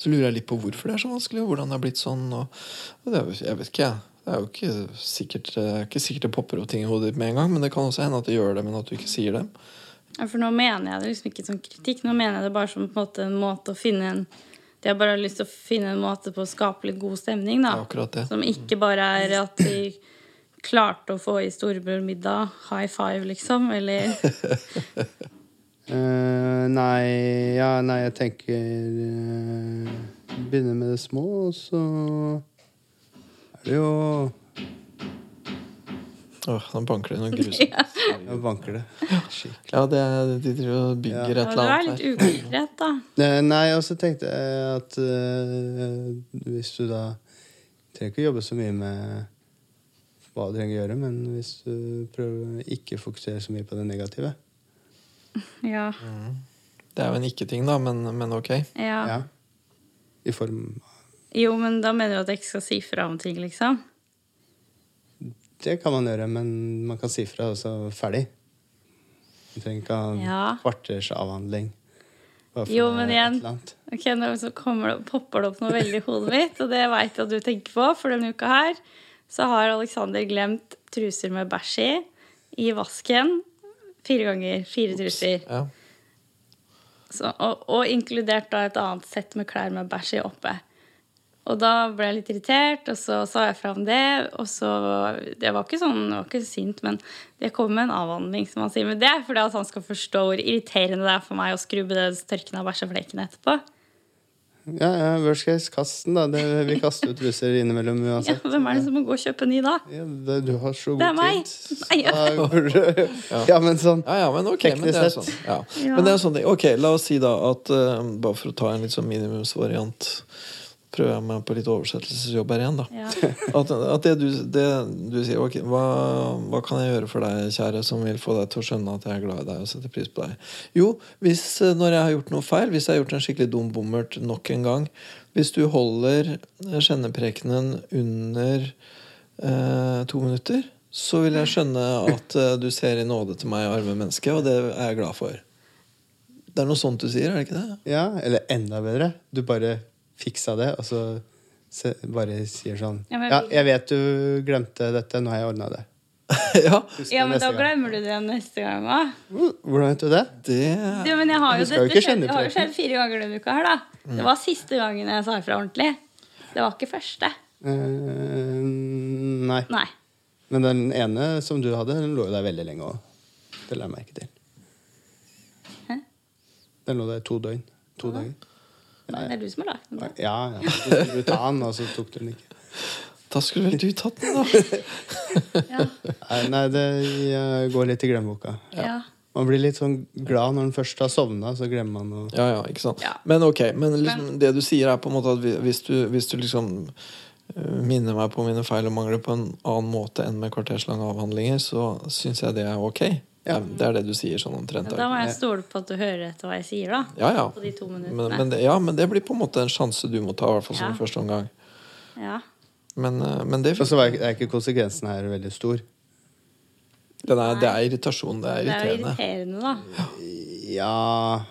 Så lurer jeg litt på hvorfor det er så vanskelig, og hvordan det har blitt sånn. Og, og det er, jeg vet ikke, jeg. Det er jo ikke sikkert, det er ikke sikkert det popper opp ting i hodet ditt med en gang, men det kan også hende at det gjør det, men at du ikke sier dem. Ja, For nå mener jeg det liksom ikke som kritikk, nå mener jeg det bare som på en måte en måte å finne en De har bare lyst til å finne en måte på å skape litt god stemning, da. Ja, det. Som ikke bare er at de klarte å få i storebror middag, high five, liksom, eller uh, nei, ja, nei, jeg tenker uh, Begynne med det små, og så er det jo Åh, nå banker det noe grusomt. Jeg banker det. Skikkelig. Ja, det er, de driver og bygger Ja. et Ja, du er litt her. ukonkret, da. Eh, Nei, og så tenkte jeg at uh, hvis du da trenger ikke å jobbe så mye med hva du trenger å gjøre, men hvis du prøver å ikke fokusere så mye på det negative Ja. Det er jo en ikke-ting, da, men, men ok. ja. ja, I form Jo, men da mener du at jeg ikke skal si fra om ting, liksom? Det kan man gjøre, men man kan si fra, og så ferdig. Du trenger ikke ha en Ja. kvarters avhandling. Jo, men igjen. Ok, Nå så kommer det, popper det opp noe veldig i hodet mitt, og det veit jeg at du tenker på. For denne uka her så har Alexander glemt truser med bæsj i i vasken. Fire ganger. Fire truser. Ja. Så, og, og inkludert da et annet sett med klær med bæsj i oppe. Og da ble jeg litt irritert, og så sa jeg fra om det. Og så Det var ikke sånn, det var ikke sint, men det kom med en avhandling, som han sier. Men det er fordi at han skal forstå hvor irriterende det er for meg å skrubbe det tørkende av bæsjeflekene etterpå. Ja, ja, worst case, kast den, da. Det, vi kaster ut truser innimellom Ja, hvem er det som må gå og kjøpe ny da? Ja, det, du har så Det er god meg. tid. Nei, ja. Ja, men sånn Ja, ja, men okay, Men det Teknisk sånn. sett. Ja. Ja. Men det er sånn Ok, la oss si da at uh, Bare for å ta en litt sånn minimumsvariant Prøver jeg meg på litt oversettelsesjobb her igjen, da. Ja. At, at det, du, det du sier okay, hva, hva kan jeg gjøre for deg, kjære, som vil få deg til å skjønne at jeg er glad i deg og setter pris på deg? Jo, hvis eh, når jeg har gjort noe feil, hvis jeg har gjort en skikkelig dum bommert nok en gang Hvis du holder skjenneprekenen under eh, to minutter, så vil jeg skjønne at eh, du ser i nåde til meg, arme menneske, og det er jeg glad for. Det er noe sånt du sier, er det ikke det? Ja, eller enda bedre. Du bare fiksa det, og så bare sier sånn Ja, Ja, jeg vet du glemte dette, nå har jeg ordna det. ja, ja, men da glemmer du det neste gang òg. Hvordan vet du det? det Ja, men jeg har jo, dette har skjedd fire ganger denne uka her, da. Det var siste gangen jeg sa ifra ordentlig. Det var ikke første. Eh, nei. Nei. Men den ene som du hadde, den lå jo der veldig lenge òg. Det la jeg merke til. Hæ? Den lå der to døgn. To dager. Nei, det er du som har lagd den. da. Ja, ja. Så skulle du ta den, og så tok du den ikke. Da skulle vel du tatt den, da. Ja. Nei, det går litt i glemmeboka. Ja. Man blir litt sånn glad når man først har sovna, så glemmer man å Ja, ja, ikke sant? Ja. Men ok, men liksom, det du sier er på en måte at hvis du, hvis du liksom eh, minner meg på mine feil og mangler på en annen måte enn med kvarterslange avhandlinger, så syns jeg det er ok. Ja. Det er det du sier sånn omtrent. Da må jeg stole på at du hører etter hva jeg sier, da. Ja, ja. På de to Men, minuttene. men, det, ja, men det blir på en måte en sjanse du må ta, i hvert fall som Ja. første omgang. Ja. Men, eh, men det, Og så er ikke konsekvensen her veldig stor. er, det er irritasjon. Det er irriterende. Det er irriterende. irriterende, da. Ja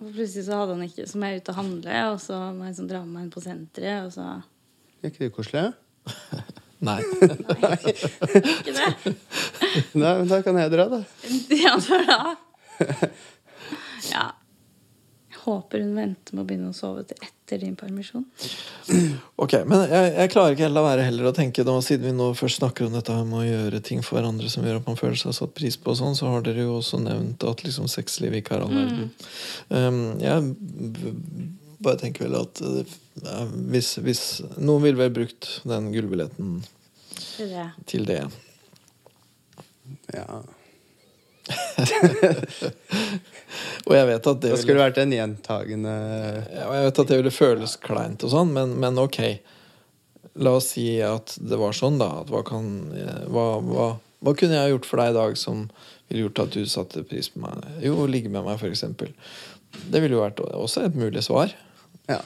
Og plutselig så hadde han ikke Så må jeg ut og handle, og så må jeg liksom dra med meg inn på senteret, og så Er ikke det koselig? Nei. Ikke det? Nei, men da kan jeg dra, da. Ja, da Ja. Håper hun venter med å begynne å sove til etter din permisjon. Ok, Men jeg, jeg klarer ikke helt la være heller å tenke da, Siden vi nå først snakker om dette med å gjøre ting for hverandre som gjør at man føler seg satt pris på, og sånn, så har dere jo også nevnt at liksom sexliv ikke er all verden. Um, jeg bare tenker vel at uh, ja, hvis, hvis Noen ville vel brukt den gullbilletten Det til det. Ja. Og jeg vet at det Da skulle det vært en gjentagende ja, jeg vet at det ville føles kleint og sånn, men, men ok. La oss si at det var sånn, da. At hva, kan, hva, hva, hva kunne jeg gjort for deg i dag som ville gjort at du satte pris på meg? Jo, ligge med meg, eksempel. Det ville jo vært også et mulig svar. Ja.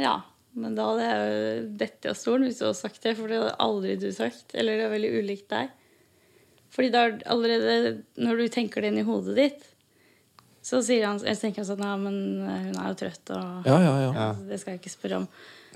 Ja. Men da hadde jeg jo dette av stolen hvis du hadde sagt det, for det hadde aldri du sagt. Eller det er veldig ulikt deg. Fordi da er allerede Når du tenker det inn i hodet ditt, så sier han Jeg tenker sånn Ja, men hun er jo trøtt, og Ja, ja, ja. Det skal jeg ikke spørre om.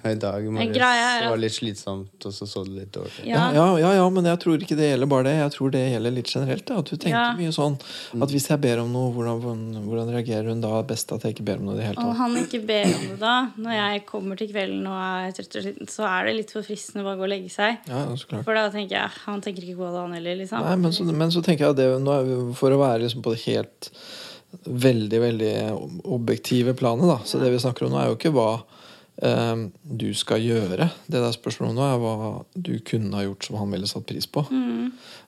I dag morges er det litt slitsomt, og så så det litt dårlig. Ja, ja, ja, ja, men jeg tror ikke det gjelder bare det. Jeg tror det gjelder litt generelt. Da. At du tenker Ja. mye sånn at hvis jeg ber om noe, hvordan, hvordan, reagerer hun da? Best at jeg ikke ber om noe i det hele Og Om han ikke ber om det da, når jeg kommer til kvelden og er trøtt og sliten, så er det litt for fristende å bare gå og legge seg. Ja, så klart. For da tenker jeg han tenker ikke på det, han heller, liksom. Nei, men så, men så tenker jeg at det, nå er vi, for å være liksom på det helt veldig, veldig objektive planet, da. Så det vi snakker om nå, er jo ikke hva um, du skal gjøre. Det det er spørsmålet nå, er hva du kunne ha gjort som han ville satt pris på.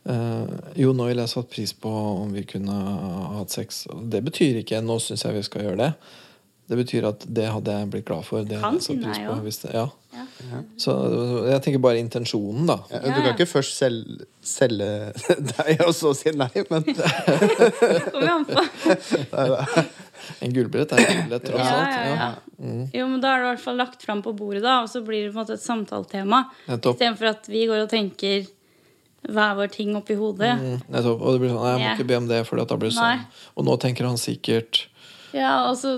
Eh, jo, nå ville jeg satt pris på om vi kunne ha hatt sex. Det betyr ikke 'nå syns jeg vi skal gjøre det'. Det betyr at det hadde jeg blitt glad for. Det Kan hadde jeg det, ja. Ja. Så jeg tenker bare intensjonen, da. Ja, du kan ikke først selge, selge deg, og så si nei, men Kommer an på. En gullbillett er en gullbillett, tross Ja, alt. ja, Ja. ja. Jo, men da er det i hvert fall lagt fram på bordet, da, og så blir det på en måte et samtaletema. Istedenfor at vi går og tenker hver vår ting oppi hodet. Mm, nettopp. Og det blir sånn, nei, jeg må ikke be om det, for da blir det sånn. Nei. Og nå tenker han sikkert Ja, og så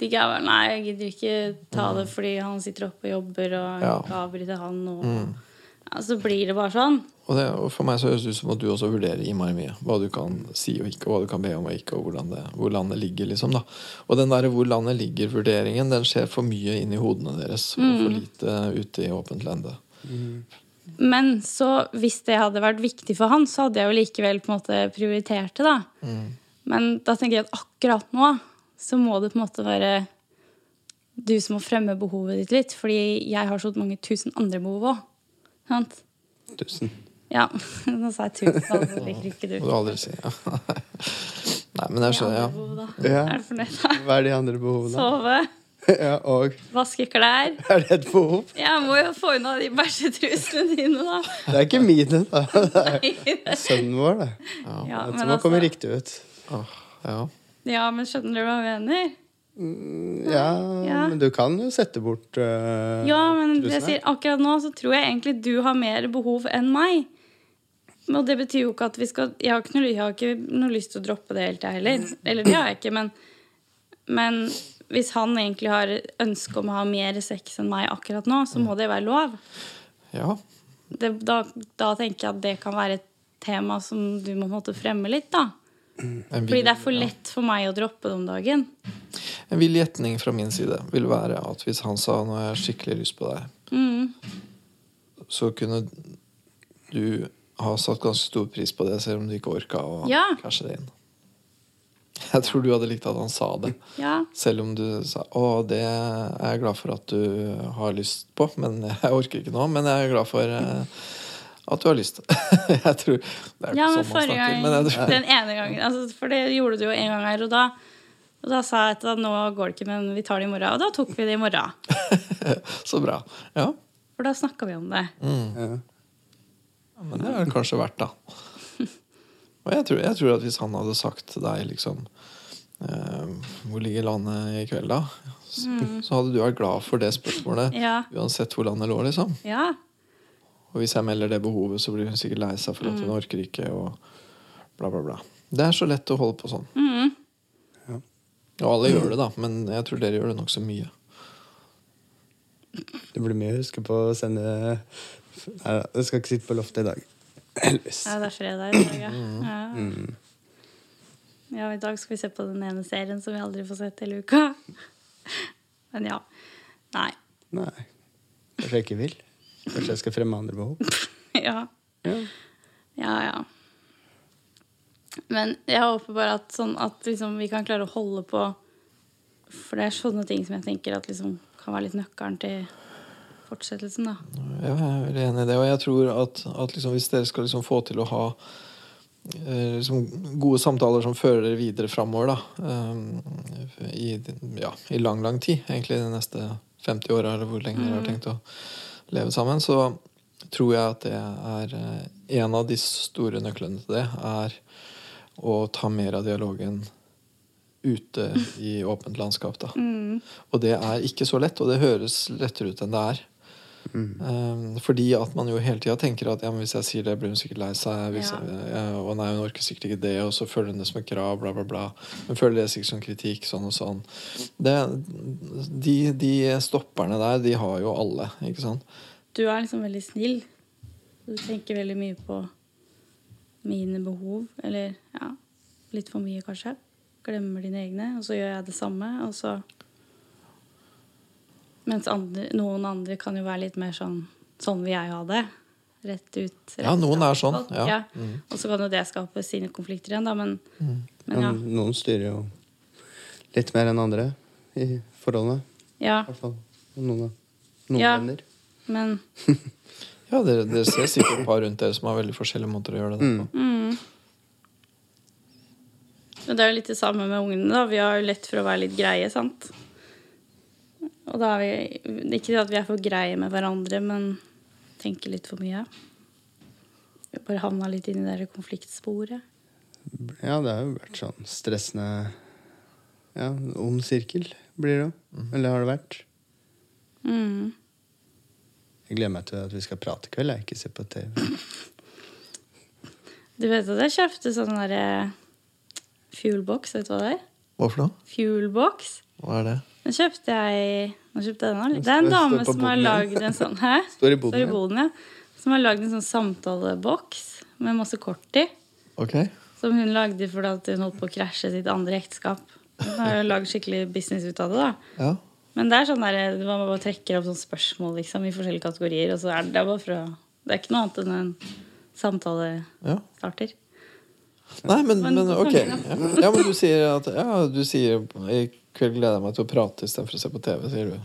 ligger jeg bare Nei, jeg gidder ikke ta det fordi han sitter oppe og jobber, og Ja. avbryter han, og ja, Så blir det bare sånn. og, det, og for meg så høres det ut som at du også vurderer innmari mye. Hva du kan si og ikke, og hva du kan be om og ikke, og hvordan det, hvor landet ligger. liksom da Og den der hvor landet ligger-vurderingen, den skjer for mye inni hodene deres, og Mm. for lite ute i åpent lende. Men så hvis det hadde vært viktig for han, så hadde jeg jo likevel på en måte prioritert det, da. Men da tenker jeg at akkurat nå så må det på en måte være du som må fremme behovet ditt litt. Fordi jeg har så mange tusen andre behov òg. Sant? tusen. Ja, nå sa jeg tusen, altså liker ikke du. Må du aldri si. Ja. Nei, men jeg skjønner, ja. Behov. Ja. Er du fornøyd, da? Hva er de andre behovene? Sove, Ja, og vaske klær. er det et behov? Jeg må jo få unna de bæsjetrusene dine, da. Det er ikke mine, da. Det er sønnen vår, det. Ja, Det Dette må komme altså, riktig ut. Åh, ja. Ja, men skjønner du hva jeg mener? Ja, Ja. men du kan jo sette bort uh, Ja, men det jeg sier, akkurat nå så tror jeg egentlig du har mer behov enn meg. Og det betyr jo ikke at vi skal Jeg har ikke noe, jeg har ikke noe lyst til å droppe det helt, jeg heller. Eller det har jeg ikke, men, men hvis han egentlig har ønske om å ha mer sex enn meg akkurat nå, så må det være lov. ja. Det, da, da tenker jeg at det kan være et tema som du må måtte fremme litt, da. Fordi det er for lett for meg å droppe det om dagen. En vill gjetning fra min side vil være at hvis han sa 'nå har jeg skikkelig lyst på deg', Mm. så kunne du ha satt ganske stor pris på det, selv om du ikke orka å Ja. cashe det inn. Jeg tror du hadde likt at han sa det. Ja. Selv om du sa 'Å, det er jeg glad for at du har lyst på', men jeg orker ikke nå. Men jeg er glad for eh, at du har lyst. jeg tror Det er jo Ja, ikke men sånn man forrige snakker. gang, Men jeg tror, den ene gangen altså, For det gjorde du jo en gang her, og da Og da sa jeg at nå går det ikke, men vi tar det i morgen. Og da tok vi det i morgen. Så bra. Ja. For da snakka vi om det. Mm. Ja, Men det er det kanskje verdt, da. Og jeg tror, jeg tror at hvis han hadde sagt til deg liksom eh, Hvor ligger landet i kveld, da? Så, så hadde du vært glad for det spørsmålet Ja. uansett hvor landet lå, liksom. Ja. Og hvis jeg melder det behovet, så blir hun sikkert lei seg for at hun orker ikke, og bla, bla, bla. Det er så lett å holde på sånn. Mm. Ja. Og alle gjør det, da, men jeg tror dere gjør det nokså mye. Det blir mye å huske på å sende Nei da, jeg skal ikke sitte på loftet i dag. Heldigvis. ja, det er fredag i dag, ja. ja. Mm. Ja, i dag skal vi se på den ene serien som vi aldri får sett hele uka. Men ja. Nei. Nei. Kanskje jeg ikke vil. Kanskje jeg skal fremme andre behov. Ja. Ja. Ja, ja. Men jeg håper bare at, sånn at liksom, vi kan klare å holde på For det er sånne ting som jeg tenker at liksom, kan være litt nøkkelen til fortsettelsen, da. Ja, jeg er veldig enig i det. Og jeg tror at, at liksom, hvis dere skal liksom få til å ha eh, liksom, gode samtaler som fører dere videre framover, da, eh, i, ja, i lang, lang tid, egentlig de neste 50 åra, eller hvor lenge dere har tenkt å leve sammen, så tror jeg at det er eh, en av de store nøklene til det, er å ta mer av dialogen ute i åpent landskap. Da. Og det er ikke så lett, og det høres lettere ut enn det er. Um, fordi at man jo hele tida tenker at ja, men hvis jeg sier det, blir hun sikkert lei seg. Ja. jeg, og nei, hun orker sikkert ikke det, og så føler hun det som et krav, bla, bla, bla. Hun føler det sikkert som kritikk, sånn og sånn. Det, de, de stopperne der, de har jo alle, ikke sant? Du er liksom veldig snill. Du tenker veldig mye på mine behov. Eller ja, litt for mye, kanskje. Glemmer dine egne, og så gjør jeg det samme. Og så Mens andre, noen andre kan jo være litt mer sånn Sånn vil jeg ha det. Rett ut. Rett Ja, noen er sånn, Ja. ja. Mm. Og så kan jo det skape sine konflikter igjen, da, men, men ja. Noen styrer jo litt mer enn andre i forholdene. ja. I hvert fall noen, noen Ja. venner. Men Ja, dere, dere ser sikkert et par rundt dere som har veldig forskjellige måter å gjøre det på. Men det er jo litt det samme med ungene. da. Vi har jo lett for å være litt greie, sant? Og da er vi Ikke at vi er for greie med hverandre, men tenker litt for mye. Vi bare havna litt inn i det der konfliktsporet. Ja, det har jo vært sånn stressende Ja, ond sirkel blir det jo. Eller har det vært. Mm. Jeg gleder meg til at vi skal prate i kveld, jeg ikke se på TV. Du vet at jeg kjøpte sånn derre fuelbox, vet du hva det er? Hvorfor da? Fuelbox. Hva er det? Den kjøpte jeg Nå kjøpte jeg den òg. Det er en dame som har lagd en sånn Hæ? Står i boden, Står i boden, ja. Som har lagd en sånn samtaleboks med masse kort i. Ok. Som hun lagde fordi hun holdt på å krasje sitt andre ekteskap. Hun har jo lagd skikkelig business ut av det. da. Ja. Men det er sånn der, man bare trekker opp sånne spørsmål liksom, i forskjellige kategorier. og så er det, det er bare for å, det er ikke noe annet enn en samtalestarter. ja. Nei, men, Men men ok. Ja. men du sier at Ja, du sier kveld gleder jeg meg til å prate istedenfor å se på TV, sier du.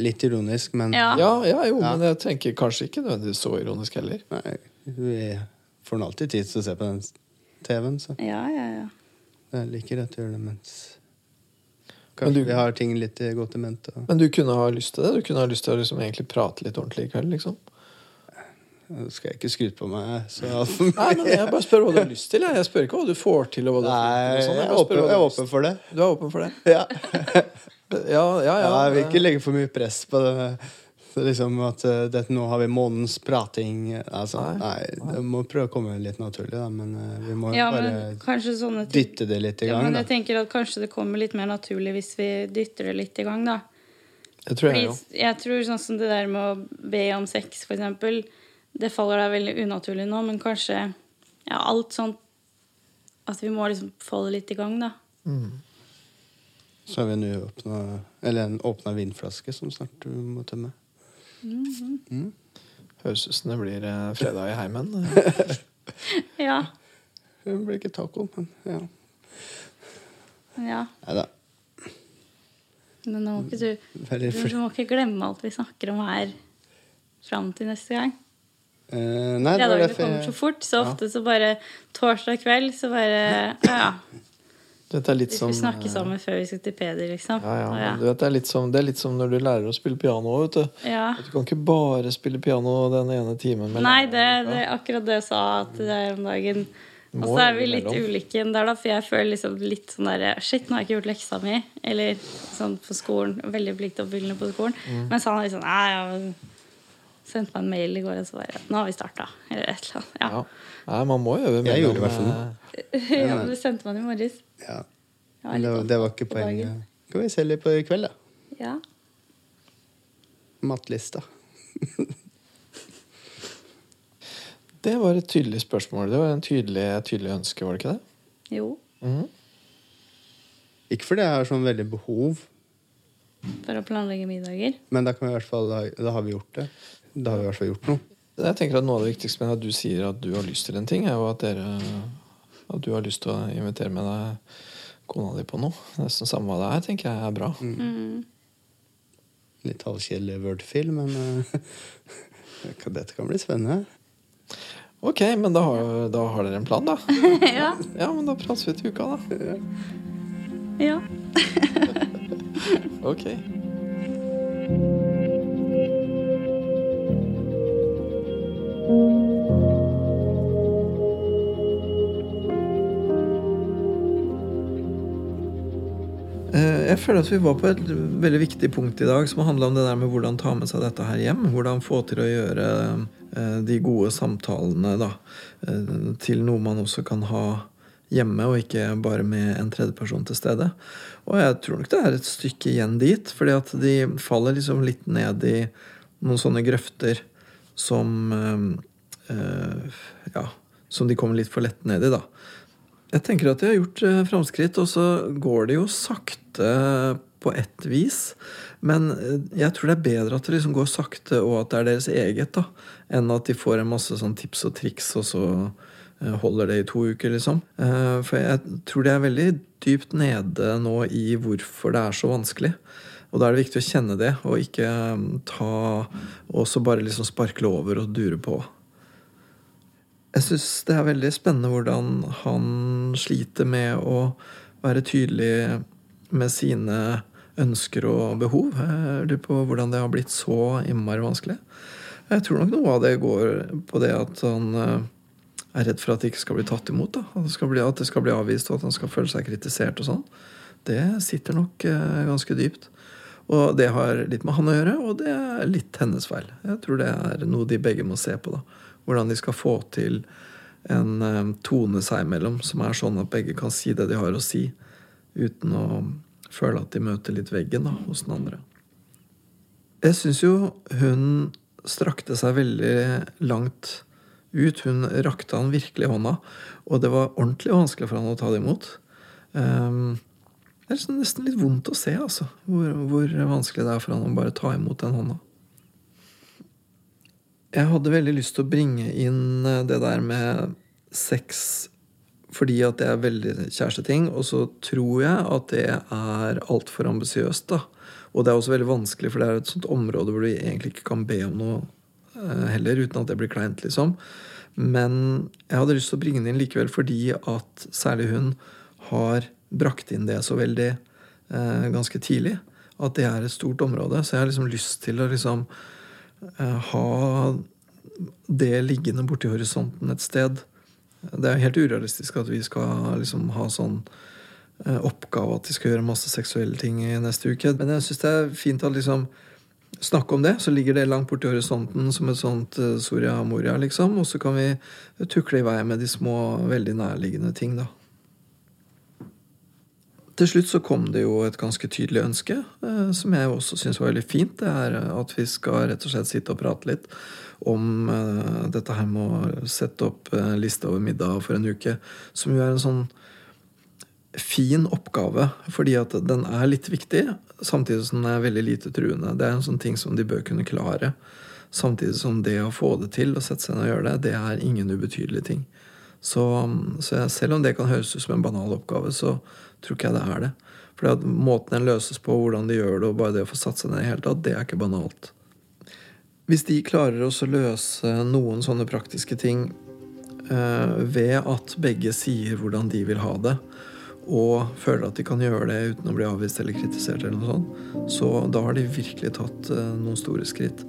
Litt ironisk, men Ja. Ja, ja jo, Ja. men jeg tenker kanskje ikke nødvendigvis så ironisk heller. Nei, vi får nå alltid tid til å se på den TV-en, så Ja, ja, ja. det er like rett å gjøre det mens Men du- vi har ting litt i godt i mente. og- Men du kunne ha lyst til det? Du kunne ha lyst til å liksom egentlig prate litt ordentlig i kveld? liksom Nå skal jeg ikke skryte på meg så altfor mye. Nei, men Jeg bare spør hva du har lyst til. Jeg, jeg spør ikke hva du får til. og hva du Nei, fått til sånn. jeg er åpen, jeg er åpen for det. Du er åpen for det? Ja. Ja, ja. ja, Jeg vil ikke legge for mye press på det. Liksom at det, Nå har vi månedens prating. Altså, Nei. nei, Det må prøve å komme litt naturlig, da. Men eh, vi må ja, bare sånne dytte det litt i gang. ja, men men da. jeg tenker at Kanskje det kommer litt mer naturlig hvis vi dytter det litt i gang. da. Det tror jeg jo. jeg tror sånn som det der med å be om sex, for eksempel, det faller deg veldig unaturlig nå, men kanskje ja, alt sånt At vi må liksom få det litt i gang, da. Så har vi en uåpna Eller en åpna vinflaske som snart du må tømme. Høres ut som det blir eh, fredag i heimen. Ja. Det blir ikke taco, men ja. ja. Nei da. Men nå må ikke du, du må ikke glemme alt vi snakker om her fram til neste gang. Eh, nei, det var Fredagene derfor kommer så jeg fort, så ofte så bare torsdag kveld så bare Ja, vet, er litt Vi som skulle snakke eh, sammen før vi skulle til Peder, liksom. Ja, ja, ja. du vet, det, er litt som, det er litt som når du lærer å spille piano. Vet du. ja. Du kan ikke bare spille piano den ene timen. med Nei, det, det er akkurat det jeg sa til deg om dagen. Og så er vi litt ulike der, da, for jeg føler liksom litt sånn derre Shit, nå har jeg ikke gjort leksa mi. Eller sånn på skolen. Veldig pliktoppfyllende på skolen. Mm. Mens han er litt sånn Nei, jeg sendte meg en mail i går og så bare Nå har vi starta. Eller et eller annet. Ja. Ja. Nei, man må øve Jeg gjorde det i hvert fall. eh, ja. du sendte meg den i morges. Ja. Men det, var- det var ikke poenget. Kan vi se litt på i kveld, da? Ja. Mattlista. Det var et tydelig spørsmål. Det var en tydelig, tydelig ønske, var det ikke det? Jo. Mhm. Ikke fordi jeg har sånn veldig behov, For å planlegge middager. men da, kan vi i hvert fall, da har vi gjort det. Da har vi i hvert fall gjort noe. Jeg tenker at Noe av det viktigste med at du sier at du har lyst til en ting, er jo at, dere, at du har lyst til å invitere med deg kona di på noe. Nesten samme hva det er, tenker jeg er bra. Mm. Litt halvkjedelig wordfil, men eh, dette kan bli spennende. Ok, men da har, da har dere en plan, da. ja. Ja, men da prates vi til uka, da. ja. Ok. Jeg føler at vi var på et veldig viktig punkt i dag som handla om det der med hvordan ta med seg dette her hjem. Hvordan få til å gjøre eh, de gode samtalene da, eh, til noe man også kan ha hjemme, og ikke bare med en tredjeperson til stede. Og jeg tror nok det er et stykke igjen dit, fordi at de faller liksom litt ned i noen sånne grøfter som eh, eh, Ja, som de kommer litt for lett ned i, da. Jeg tenker at de har gjort eh, framskritt, og så går det jo sakte på ett vis. Men jeg tror det er bedre at det liksom går sakte, og at det er deres eget, da, enn at de får en masse sånn tips og triks, og så holder det i to uker, liksom. For jeg tror det er veldig dypt nede nå i hvorfor det er så vanskelig. Og da er det viktig å kjenne det, og ikke eh, ta Og så bare liksom sparkle over og dure på. Jeg syns det er veldig spennende hvordan han sliter med å være tydelig med sine ønsker og behov. Jeg lurer på hvordan det har blitt så innmari vanskelig. Jeg tror nok noe av det går på det at han eh, er redd for at det ikke skal bli tatt imot. At, det bli, at det skal bli avvist, og at han skal føle seg kritisert og sånn. Det sitter nok eh, ganske dypt. Og det har litt med han å gjøre, og det er litt hennes feil. Jeg tror det er noe de begge må se på. da. Hvordan de skal få til en eh, tone seg imellom som er sånn at begge kan si det de har å si, uten å føle at de møter litt veggen da, hos den andre. Jeg syns jo hun strakte seg veldig langt ut. Hun rakte han virkelig hånda, og det var ordentlig vanskelig for han å ta det imot. Ehm, det er liksom nesten litt vondt å se altså, hvor, hvor vanskelig det er for han å bare ta imot den hånda. Jeg hadde veldig lyst til å bringe inn eh, det der med sex fordi at det er veldig kjæresteting, og så tror jeg at det er altfor ambisiøst. da. Og det er også veldig vanskelig, for det er et sånt område hvor du egentlig ikke kan be om noe eh, heller, uten at det blir kleint, liksom. Men jeg hadde lyst til å bringe den inn likevel fordi at særlig hun har brakt inn det så veldig eh, ganske tidlig. At det er et stort område. Så jeg har liksom lyst til å liksom eh, ha det liggende borti horisonten et sted. Det er jo helt urealistisk at vi skal liksom ha sånn eh, oppgave at de skal gjøre masse seksuelle ting i neste uke. Men jeg syns det er fint å liksom snakke om det. Så ligger det langt borti horisonten som et sånt eh, Soria Moria, liksom. Og så kan vi tukle i vei med de små, veldig nærliggende ting, da. Til slutt så kom det jo et ganske tydelig ønske, eh, som jeg også syns var veldig fint. Det er at vi skal rett og slett sitte og prate litt om eh, dette her med å sette opp eh, liste over middag for en uke. Som jo er en sånn fin oppgave, fordi at den er litt viktig, samtidig som den er veldig lite truende. Det er en sånn ting som de bør kunne klare. Samtidig som det å få det til og sette seg ned og gjøre det, det er ingen ubetydelig ting. Så, så jeg, selv om det kan høres ut som en banal oppgave, så tror ikke jeg det er det. For måten den løses på, hvordan de gjør det, og bare det å få satt seg ned i hele tatt, det er ikke banalt. Hvis de klarer å løse noen sånne praktiske ting eh, ved at begge sier hvordan de vil ha det, og føler at de kan gjøre det uten å bli avvist eller kritisert, eller noe sånt, så da har de virkelig tatt eh, noen store skritt.